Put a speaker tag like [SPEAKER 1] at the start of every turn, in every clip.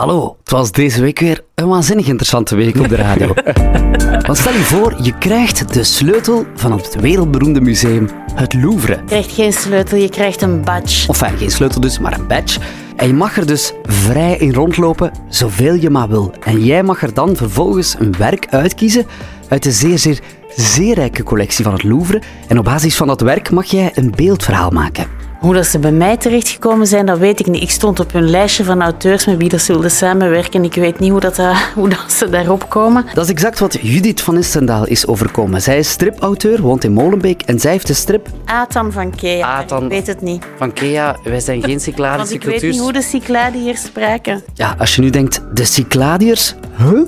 [SPEAKER 1] Hallo, het was deze week weer een waanzinnig interessante week op de radio. Want stel je voor, je krijgt de sleutel van het wereldberoemde museum, het Louvre.
[SPEAKER 2] Je krijgt geen sleutel, je krijgt een badge.
[SPEAKER 1] Of enfin, geen sleutel dus, maar een badge. En je mag er dus vrij in rondlopen, zoveel je maar wil. En jij mag er dan vervolgens een werk uitkiezen uit de zeer, zeer, zeer rijke collectie van het Louvre. En op basis van dat werk mag jij een beeldverhaal maken.
[SPEAKER 2] Hoe dat ze bij mij terechtgekomen zijn, dat weet ik niet. Ik stond op hun lijstje van auteurs met wie dat ze wilden samenwerken. Ik weet niet hoe, dat, eh, hoe dat ze daarop komen.
[SPEAKER 1] Dat is exact wat Judith van Istendaal is overkomen. Zij is stripauteur, woont in Molenbeek en zij heeft de strip...
[SPEAKER 2] Atan van Kea.
[SPEAKER 1] Atan
[SPEAKER 2] Ik weet het niet.
[SPEAKER 1] Van Kea, wij zijn geen
[SPEAKER 2] Want
[SPEAKER 1] Cycladische
[SPEAKER 2] ik weet niet hoe de Cycladen hier spraken.
[SPEAKER 1] Ja, als je nu denkt, de Cycladiërs? Huh?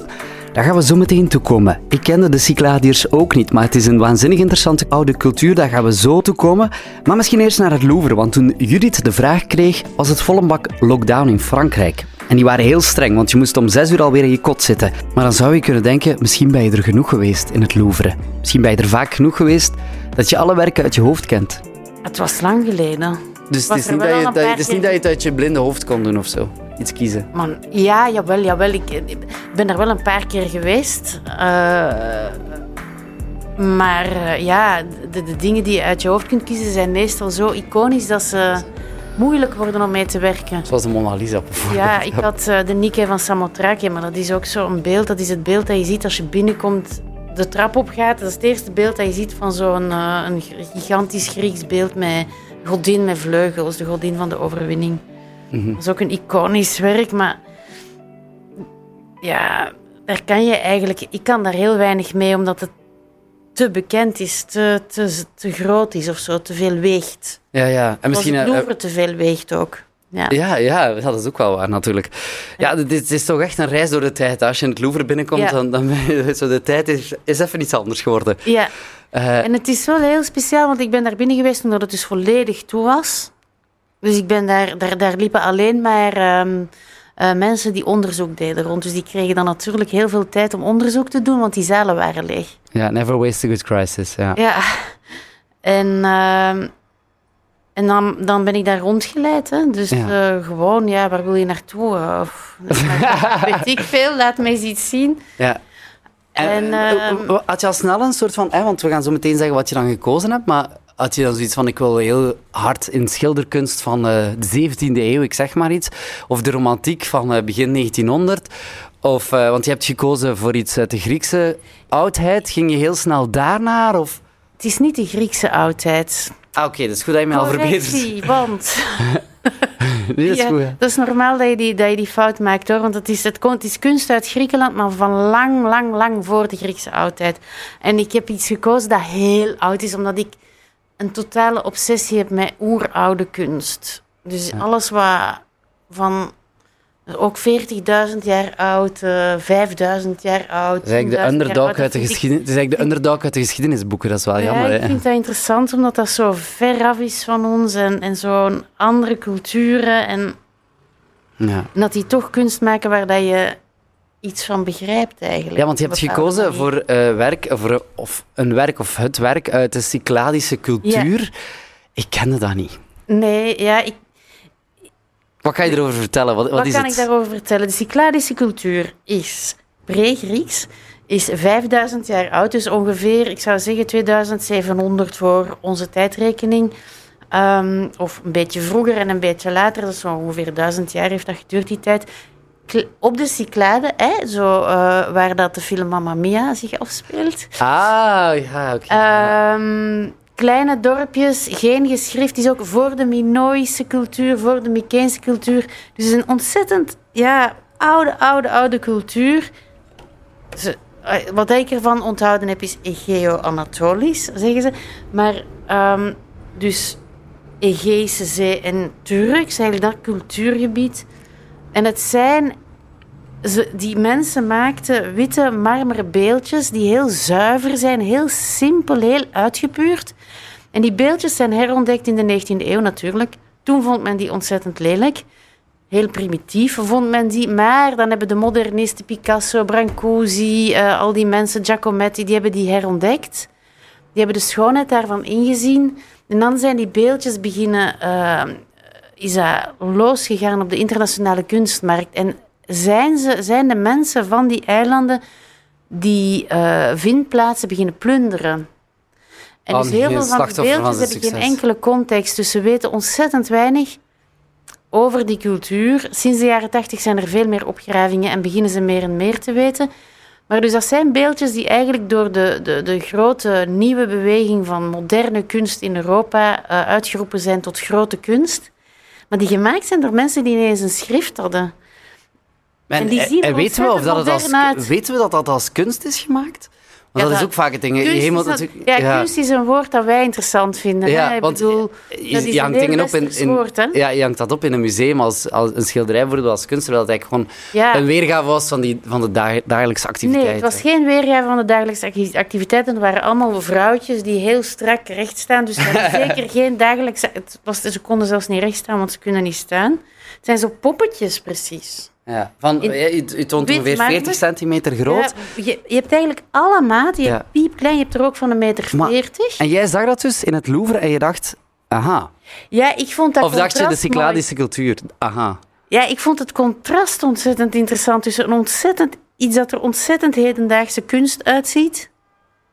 [SPEAKER 1] Daar gaan we zo meteen toe komen. Ik kende de Cycladiërs ook niet, maar het is een waanzinnig interessante oude cultuur. Daar gaan we zo toe komen. Maar misschien eerst naar het Louvre, want toen Judith de vraag kreeg, was het volle bak lockdown in Frankrijk. En die waren heel streng, want je moest om zes uur alweer in je kot zitten. Maar dan zou je kunnen denken, misschien ben je er genoeg geweest in het Louvre. Misschien ben je er vaak genoeg geweest dat je alle werken uit je hoofd kent.
[SPEAKER 2] Het was lang geleden.
[SPEAKER 1] Dus het is, niet dat, je, het is niet dat je het uit je blinde hoofd kon doen of zo. Iets kiezen.
[SPEAKER 2] Man, ja, jawel, jawel. Ik, ik ben er wel een paar keer geweest. Eh, maar eh, ja, de, de dingen die je uit je hoofd kunt kiezen zijn meestal zo iconisch dat ze moeilijk worden om mee te werken.
[SPEAKER 1] Zoals de Mona Lisa bijvoorbeeld.
[SPEAKER 2] Ja, ik had eh, de Nike van Samothrake, maar dat is ook zo'n beeld. Dat is het beeld dat je ziet als je binnenkomt, de trap opgaat. Dat is het eerste beeld dat je ziet van zo'n een gigantisch Grieks beeld met godin met vleugels, de godin van de overwinning.
[SPEAKER 1] Mhm.
[SPEAKER 2] Dat is ook een iconisch werk, maar ja, daar kan je eigenlijk... Ik kan daar heel weinig mee, omdat het te bekend is, te, te, te groot is of zo, te veel weegt.
[SPEAKER 1] Ja, ja. En
[SPEAKER 2] Misschien het
[SPEAKER 1] eh,
[SPEAKER 2] Louvre te veel weegt ook. Ja.
[SPEAKER 1] Ja, ja, dat is ook wel waar natuurlijk. Ja, dit dit is toch echt een reis door de tijd. Als je in het Louvre binnenkomt,
[SPEAKER 2] Ja.
[SPEAKER 1] dan, zo de tijd is, is even iets anders geworden.
[SPEAKER 2] ja.
[SPEAKER 1] Eh,
[SPEAKER 2] En het is wel heel speciaal, want ik ben daar binnen geweest omdat het dus volledig toe was. Dus ik ben daar, daar, daar liepen alleen maar ehm, eh, mensen die onderzoek deden rond. Dus die kregen dan natuurlijk heel veel tijd om onderzoek te doen, want die zalen waren leeg.
[SPEAKER 1] ja, never waste a good crisis. Ja.
[SPEAKER 2] Ja. En, ehm, en dan, dan ben ik daar rondgeleid. Hè. Dus
[SPEAKER 1] Ja.
[SPEAKER 2] eh, gewoon, ja, waar wil je naartoe? Eh, Of, weet ik veel, laat me eens iets zien.
[SPEAKER 1] ja. En,
[SPEAKER 2] En,
[SPEAKER 1] eh,
[SPEAKER 2] ehm,
[SPEAKER 1] had je al snel een soort van... Hè, want we gaan zo meteen zeggen wat je dan gekozen hebt, maar had je dan zoiets van, ik wil heel hard in schilderkunst van eh, de 17e eeuw, ik zeg maar iets, of de romantiek van eh, begin 1900, of, eh, want je hebt gekozen voor iets uit de Griekse oudheid, ging je heel snel daarnaar, of...
[SPEAKER 2] Het is niet de Griekse oudheid.
[SPEAKER 1] Ah, oké, dat is goed dat je mij al verbetert.
[SPEAKER 2] Want...
[SPEAKER 1] Nee, dat is
[SPEAKER 2] Ja,
[SPEAKER 1] goed,
[SPEAKER 2] dat is normaal dat je die, dat je die fout maakt hoor. Want het is, het, komt, het is kunst uit Griekenland, maar van lang, lang, lang voor de Griekse oudheid. En ik heb iets gekozen dat heel oud is, omdat ik een totale obsessie heb met oeroude kunst. Dus alles wat van ook 40.000 jaar oud, eh 5.000 jaar oud.
[SPEAKER 1] Het is eigenlijk de
[SPEAKER 2] 10.000 jaar
[SPEAKER 1] underdog
[SPEAKER 2] oud,
[SPEAKER 1] uit de
[SPEAKER 2] ik-
[SPEAKER 1] geschiedenis. Het is eigenlijk de underdog uit de geschiedenisboeken, dat is wel jammer.
[SPEAKER 2] ja, ik
[SPEAKER 1] hè.
[SPEAKER 2] vind dat interessant, omdat dat zo ver af is van ons en, en zo'n andere culturen. En
[SPEAKER 1] Ja.
[SPEAKER 2] En dat die toch kunst maken waar dat je iets van begrijpt eigenlijk.
[SPEAKER 1] ja, want je hebt gekozen
[SPEAKER 2] manier.
[SPEAKER 1] voor eh, werk, of, voor, of een werk of het werk uit de Cycladische cultuur. Ik kende dat niet.
[SPEAKER 2] Nee, ja, ik,
[SPEAKER 1] Wat kan je erover vertellen? Wat, wat,
[SPEAKER 2] wat
[SPEAKER 1] is
[SPEAKER 2] kan
[SPEAKER 1] het?
[SPEAKER 2] ik daarover vertellen? De Cycladische cultuur is pre-Grieks, is 5000 jaar oud. Dus ongeveer, ik zou zeggen 2700 voor onze tijdrekening. Ehm, of een beetje vroeger en een beetje later. Dat is ongeveer 1000 jaar heeft dat geduurd, die tijd. Op de Cyclade, hè, zo, eh, waar dat de film Mamma Mia zich afspeelt.
[SPEAKER 1] Ah, ja, oké.
[SPEAKER 2] Ehm, kleine dorpjes, geen geschrift. is ook voor de Minoïsche cultuur, voor de Mykeense cultuur. Dus een ontzettend ja, oude, oude, oude cultuur. Ze- eh, wat ik ervan onthouden heb, is Egeo-Anatolisch, zeggen ze. Maar ehm, dus Egeïsche Zee en Turks, eigenlijk dat cultuurgebied. En het zijn die mensen maakten witte marmeren beeldjes die heel zuiver zijn, heel simpel, heel uitgepuurd. En die beeldjes zijn herontdekt in de 19e eeuw natuurlijk. Toen vond men die ontzettend lelijk. Heel primitief vond men die. Maar dan hebben de modernisten, Picasso, Brancusi, eh, al die mensen, Giacometti, die hebben die herontdekt. Die hebben de schoonheid daarvan ingezien. En dan zijn die beeldjes beginnen... eh, is dat losgegaan op de internationale kunstmarkt. En zijn, ze, zijn de mensen van die eilanden die uh, vindplaatsen beginnen plunderen. En dus heel veel van de beeldjes hebben geen enkele context. Dus ze weten ontzettend weinig over die cultuur. Sinds de jaren tachtig zijn er veel meer opgravingen en beginnen ze meer en meer te weten. Maar dus dat zijn beeldjes die eigenlijk door de, de, de grote nieuwe beweging van moderne kunst in Europa uh, uitgeroepen zijn tot grote kunst. Maar die gemaakt zijn door mensen die ineens een schrift hadden.
[SPEAKER 1] En, weten, we of dat het als, weten we dat dat als kunst is gemaakt? Want dat, is ook vaak het ding.
[SPEAKER 2] Kunst ja, kunst is een woord dat wij interessant vinden. Ja, hè? Ik want bedoel,
[SPEAKER 1] je, dat is je hangt dingen op in, in woord, hè? Ja, je hangt dat op in een museum als, als een schilderij bijvoorbeeld als kunst, terwijl het eigenlijk gewoon een weergave was van, die, van de dagelijkse activiteiten.
[SPEAKER 2] Nee, het was geen weergave van de dagelijkse activiteiten. Het waren allemaal vrouwtjes die heel strak recht staan. Dus zeker geen dagelijkse... Het was, ze konden zelfs niet recht staan, want ze kunnen niet staan. Het zijn zo poppetjes, precies.
[SPEAKER 1] Ja, van, in, je, je toont ongeveer 40 centimeter groot.
[SPEAKER 2] Ja, je, je, hebt eigenlijk alle maten. Je ja. hebt piepklein, je hebt er ook van een meter 40.
[SPEAKER 1] En jij zag dat dus in het Louvre en je dacht, aha.
[SPEAKER 2] Ja, ik vond dat
[SPEAKER 1] Of dacht je de Cycladische cultuur, aha.
[SPEAKER 2] Ja, ik vond het contrast ontzettend interessant tussen een ontzettend, iets dat er ontzettend hedendaagse kunst uitziet.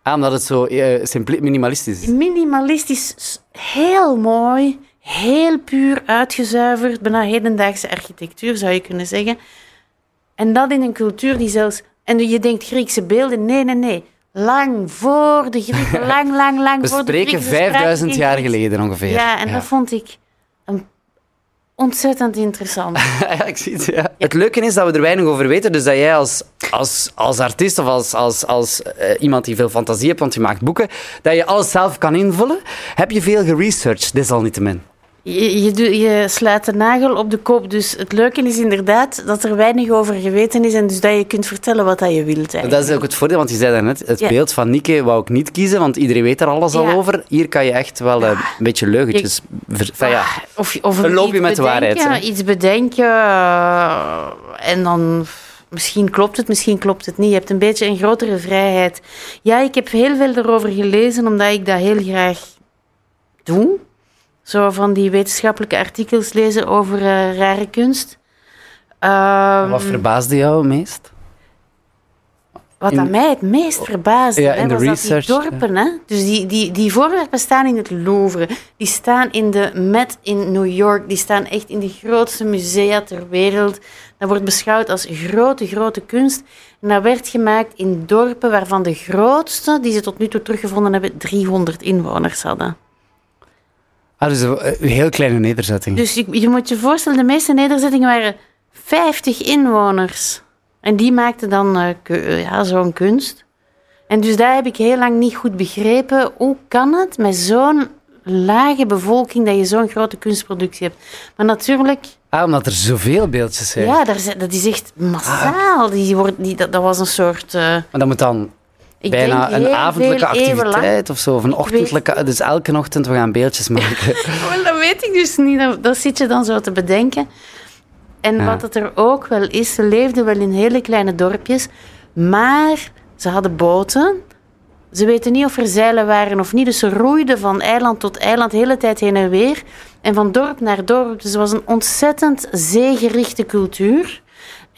[SPEAKER 1] Ah, omdat het zo uh, minimalistisch is.
[SPEAKER 2] Minimalistisch, heel mooi heel puur uitgezuiverd, bijna hedendaagse architectuur zou je kunnen zeggen. En dat in een cultuur die zelfs. En je denkt Griekse beelden. Nee, nee, nee. Lang voor de Grieken, lang, lang, lang
[SPEAKER 1] We
[SPEAKER 2] voor
[SPEAKER 1] de Grieken. We spreken 5000 jaar geleden ongeveer.
[SPEAKER 2] Ja, en dat vond ik een ontzettend interessant.
[SPEAKER 1] ja, ik zie het, ja. Het leuke is dat we er weinig over weten, dus dat jij als, als, als artiest of als, als, als uh, iemand die veel fantasie hebt, want je maakt boeken, dat je alles zelf kan invullen. Heb je veel geresearched, desalniettemin?
[SPEAKER 2] Je, je, je, sluit de nagel op de kop. Dus het leuke is inderdaad dat er weinig over geweten is en dus dat je kunt vertellen wat dat je wilt. Eigenlijk.
[SPEAKER 1] Dat is ook het voordeel, want je zei daarnet, het beeld van Nike wou ik niet kiezen, want iedereen weet er alles al over. Hier kan je echt wel uh, een beetje leugentjes... ja,
[SPEAKER 2] ah, of, of
[SPEAKER 1] een loopje met de waarheid.
[SPEAKER 2] Iets bedenken uh, en dan... Misschien klopt het, misschien klopt het niet. Je hebt een beetje een grotere vrijheid. Ja, ik heb heel veel erover gelezen, omdat ik dat heel graag doe. Zo van die wetenschappelijke artikels lezen over uh, rare kunst.
[SPEAKER 1] Um, wat verbaasde jou het meest?
[SPEAKER 2] Wat aan mij het meest verbaasde, ja, hè, was research, dat die dorpen. Hè? Dus die, die, die voorwerpen staan in het Louvre. Die staan in de Met in New York. Die staan echt in de grootste musea ter wereld. Dat wordt beschouwd als grote, grote kunst. En dat werd gemaakt in dorpen waarvan de grootste, die ze tot nu toe teruggevonden hebben, 300 inwoners hadden.
[SPEAKER 1] Ah, dus een heel kleine nederzetting.
[SPEAKER 2] Dus je, je, moet je voorstellen, de meeste nederzettingen waren 50 inwoners. En die maakten dan uh, ja, zo'n kunst. En dus daar heb ik heel lang niet goed begrepen. Hoe kan het met zo'n lage bevolking dat je zo'n grote kunstproductie hebt? Maar natuurlijk...
[SPEAKER 1] Ah, omdat er zoveel beeldjes zijn.
[SPEAKER 2] Ja, dat is echt massaal. Ah. Die wordt, die, dat, dat was een soort... Uh...
[SPEAKER 1] Maar dat moet dan ik Bijna een avondelijke activiteit of zo, of een ochtendelijke. Dus elke ochtend we gaan beeldjes maken.
[SPEAKER 2] Wel, dat weet ik dus niet. Dat, dat, zit je dan zo te bedenken. En wat het er ook wel is, ze leefden wel in hele kleine dorpjes, maar ze hadden boten. Ze weten niet of er zeilen waren of niet, dus ze roeiden van eiland tot eiland de hele tijd heen en weer. En van dorp naar dorp. Dus het was een ontzettend zeegerichte cultuur.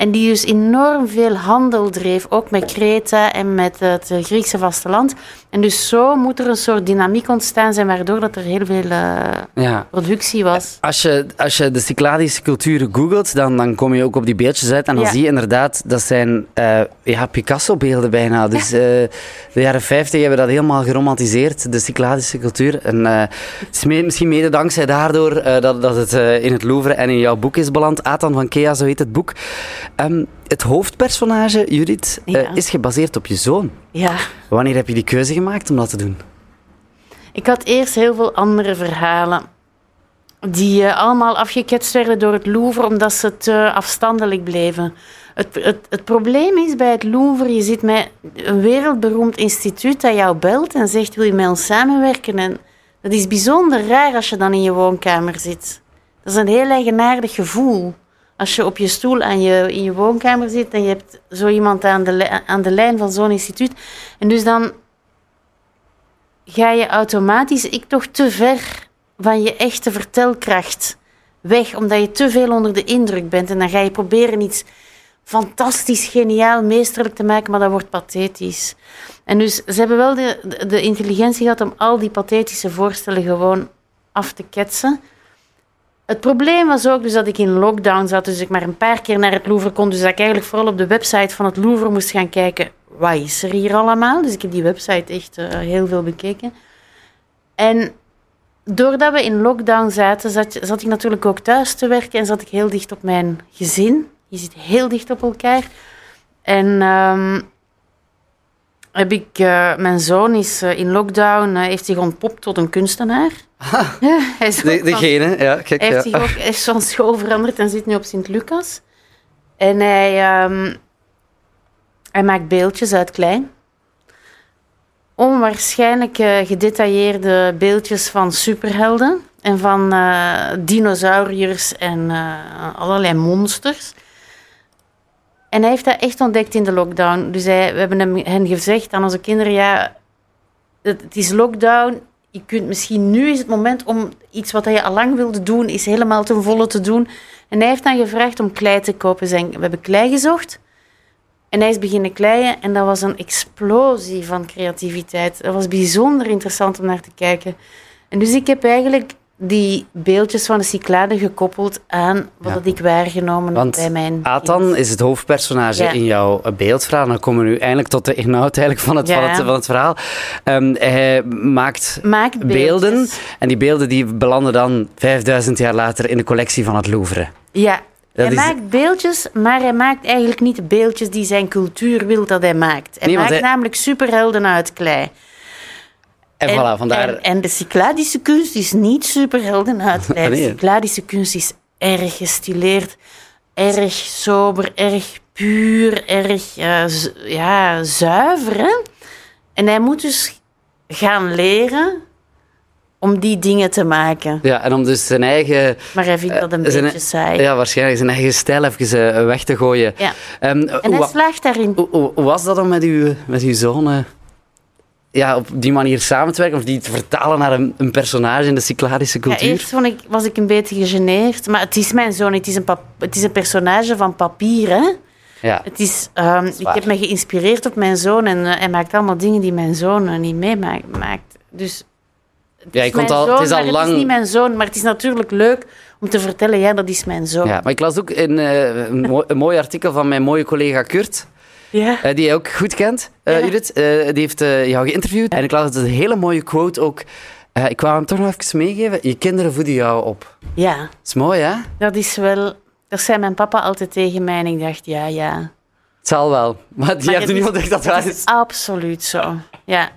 [SPEAKER 2] En die dus enorm veel handel dreef, ook met Kreta en met het Griekse vasteland. En dus zo moet er een soort dynamiek ontstaan zijn, waardoor dat er heel veel uh, ja. productie was.
[SPEAKER 1] Als je, als je de Cycladische culturen googelt, dan, dan kom je ook op die beeldjes uit. En dan zie je inderdaad, dat zijn uh, ja, Picasso-beelden bijna. Dus uh, de jaren 50 hebben dat helemaal geromantiseerd, de Cycladische cultuur. En het is misschien mede dankzij daardoor dat, dat het in het Louvre en in jouw boek is beland. Atan van Kea, zo heet het boek. Um, het hoofdpersonage, Judith, uh, is gebaseerd op je zoon.
[SPEAKER 2] Ja.
[SPEAKER 1] Wanneer heb je die keuze gemaakt om dat te doen?
[SPEAKER 2] Ik had eerst heel veel andere verhalen. Die uh, allemaal afgeketst werden door het Louvre omdat ze te afstandelijk bleven. Het, het, het, probleem is bij het Louvre, je zit met een wereldberoemd instituut dat jou belt en zegt wil je met ons samenwerken. En dat is bijzonder raar als je dan in je woonkamer zit. Dat is een heel eigenaardig gevoel als je op je stoel aan je, in je woonkamer zit en je hebt zo iemand aan de, aan de lijn van zo'n instituut. En dus dan ga je automatisch, ik toch te ver van je echte vertelkracht weg, omdat je te veel onder de indruk bent. En dan ga je proberen iets fantastisch, geniaal, meesterlijk te maken, maar dat wordt pathetisch. En dus ze hebben wel de, de intelligentie gehad om al die pathetische voorstellen gewoon af te ketsen. Het probleem was ook dus dat ik in lockdown zat, dus ik maar een paar keer naar het Louvre kon. Dus dat ik eigenlijk vooral op de website van het Louvre moest gaan kijken, wat is er hier allemaal? Dus ik heb die website echt eh, heel veel bekeken. En doordat we in lockdown zaten, zat, zat ik natuurlijk ook thuis te werken en zat ik heel dicht op mijn gezin. Je zit heel dicht op elkaar. En ehm, heb ik, eh, mijn zoon is eh, in lockdown, eh, heeft zich ontpopt tot een kunstenaar. Ja, hij is
[SPEAKER 1] De,
[SPEAKER 2] van-
[SPEAKER 1] degene, ja, kijk.
[SPEAKER 2] hij heeft
[SPEAKER 1] Ja.
[SPEAKER 2] zich ook is van school veranderd en zit nu op Sint-Lucas. En hij, ehm, hij maakt beeldjes uit klein. Onwaarschijnlijk gedetailleerde beeldjes van superhelden. En van dinosauriërs en allerlei monsters. En hij heeft dat echt ontdekt in de lockdown. Dus hij, we hebben hem, hen gezegd aan onze kinderen... Ja, het, is lockdown. Je kunt misschien nu is het moment om iets wat je al lang wilde doen, is helemaal ten volle te doen. En hij heeft dan gevraagd om klei te kopen. Zijn, we hebben klei gezocht. En hij is beginnen kleien en dat was een explosie van creativiteit. Dat was bijzonder interessant om naar te kijken. En dus ik heb eigenlijk die beeldjes van de Cyclade gekoppeld aan wat
[SPEAKER 1] Ja.
[SPEAKER 2] ik waargenomen
[SPEAKER 1] Want
[SPEAKER 2] bij mijn
[SPEAKER 1] Athan
[SPEAKER 2] kind.
[SPEAKER 1] is het hoofdpersonage
[SPEAKER 2] Ja.
[SPEAKER 1] in jouw beeldverhaal. Dan komen we nu eindelijk tot de inhoud eigenlijk van het, van het, van het verhaal. Ehm, hij maakt
[SPEAKER 2] Maakt
[SPEAKER 1] beelden. En die beelden die belanden dan 5000 jaar later in de collectie van het Louvre.
[SPEAKER 2] Ja,
[SPEAKER 1] Dat
[SPEAKER 2] hij
[SPEAKER 1] is-
[SPEAKER 2] maakt beeldjes, maar hij maakt eigenlijk niet de beeldjes die zijn cultuur wil dat hij maakt. Hij
[SPEAKER 1] Nee,
[SPEAKER 2] maakt
[SPEAKER 1] hij-
[SPEAKER 2] namelijk superhelden uit klei.
[SPEAKER 1] En, voilà, vandaar...
[SPEAKER 2] en, en de Cycladische kunst is niet superhelden uit.
[SPEAKER 1] Ah, nee.
[SPEAKER 2] De Cycladische kunst is erg gestileerd, erg sober, erg puur, erg eh, ja, zuiver. Hè? En hij moet dus gaan leren om die dingen te maken.
[SPEAKER 1] ja, en om dus zijn eigen...
[SPEAKER 2] Maar hij vindt dat een
[SPEAKER 1] Eh, zijn-
[SPEAKER 2] beetje saai.
[SPEAKER 1] Ja, waarschijnlijk zijn eigen stijl even eh, weg te gooien.
[SPEAKER 2] Ja.
[SPEAKER 1] Ehm,
[SPEAKER 2] En hij slaagt daarin.
[SPEAKER 1] hoe, hoe- hoe was dat om met uw, met uw zoon eh, ja, op die manier samen te werken? Of die te vertalen naar een, een personage in de Cycladische
[SPEAKER 2] Ja,
[SPEAKER 1] cultuur?
[SPEAKER 2] eerst vond ik, was ik een beetje gegeneerd. Maar het is mijn zoon. Het is een, pap- het is een personage van papier. Hè?
[SPEAKER 1] Ja.
[SPEAKER 2] Het is, ehm, ik heb me geïnspireerd op mijn zoon. En eh, hij maakt allemaal dingen die mijn zoon eh, niet meemaakt. maakt. Dus het
[SPEAKER 1] Ja, je
[SPEAKER 2] is
[SPEAKER 1] al-
[SPEAKER 2] zoon,
[SPEAKER 1] het is al
[SPEAKER 2] maar Het
[SPEAKER 1] lang-
[SPEAKER 2] is niet mijn zoon. Maar het is natuurlijk leuk om te vertellen. Ja, dat is mijn zoon.
[SPEAKER 1] ja, maar ik las ook in, eh, een, een mooi artikel van mijn mooie collega Kurt,
[SPEAKER 2] Ja.
[SPEAKER 1] eh, die je ook goed kent, eh,
[SPEAKER 2] Ja.
[SPEAKER 1] Judith. Eh, die heeft jou geïnterviewd. En ik las een hele mooie quote ook. Ik wou hem toch nog even meegeven. Je kinderen voeden jou op.
[SPEAKER 2] ja,
[SPEAKER 1] Dat is mooi, hè?
[SPEAKER 2] dat is wel... Dat zei mijn papa altijd tegen mij. En ik dacht, ja, ja.
[SPEAKER 1] Het zal wel. Maar die
[SPEAKER 2] Maar
[SPEAKER 1] heeft
[SPEAKER 2] het
[SPEAKER 1] nu ontdekt dat
[SPEAKER 2] Het
[SPEAKER 1] waar is.
[SPEAKER 2] absoluut zo. Ja.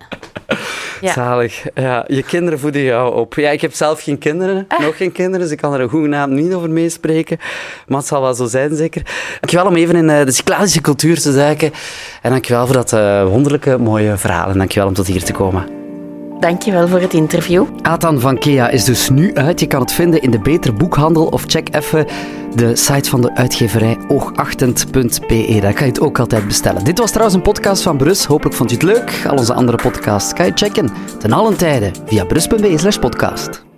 [SPEAKER 2] Ja.
[SPEAKER 1] Zalig. Ja, je kinderen voeden jou op. Ja, ik heb zelf geen kinderen,
[SPEAKER 2] Ah.
[SPEAKER 1] nog geen kinderen, dus ik kan er een goede naam niet over meespreken. Maar het zal wel zo zijn, zeker. Dankjewel om even in eh, de Cycladische cultuur te duiken. En dankjewel voor dat eh, wonderlijke, mooie verhaal. En dankjewel om tot hier te komen.
[SPEAKER 2] Dankjewel voor het interview.
[SPEAKER 1] Atan van Kea is dus nu uit. Je kan het vinden in de Beter Boekhandel of check even de site van de uitgeverij oogachtend.be. Daar kan je het ook altijd bestellen. Dit was trouwens een podcast van Brus. Hopelijk vond je het leuk. Al onze andere podcasts kan je checken ten allen tijde via brus.be slash podcast.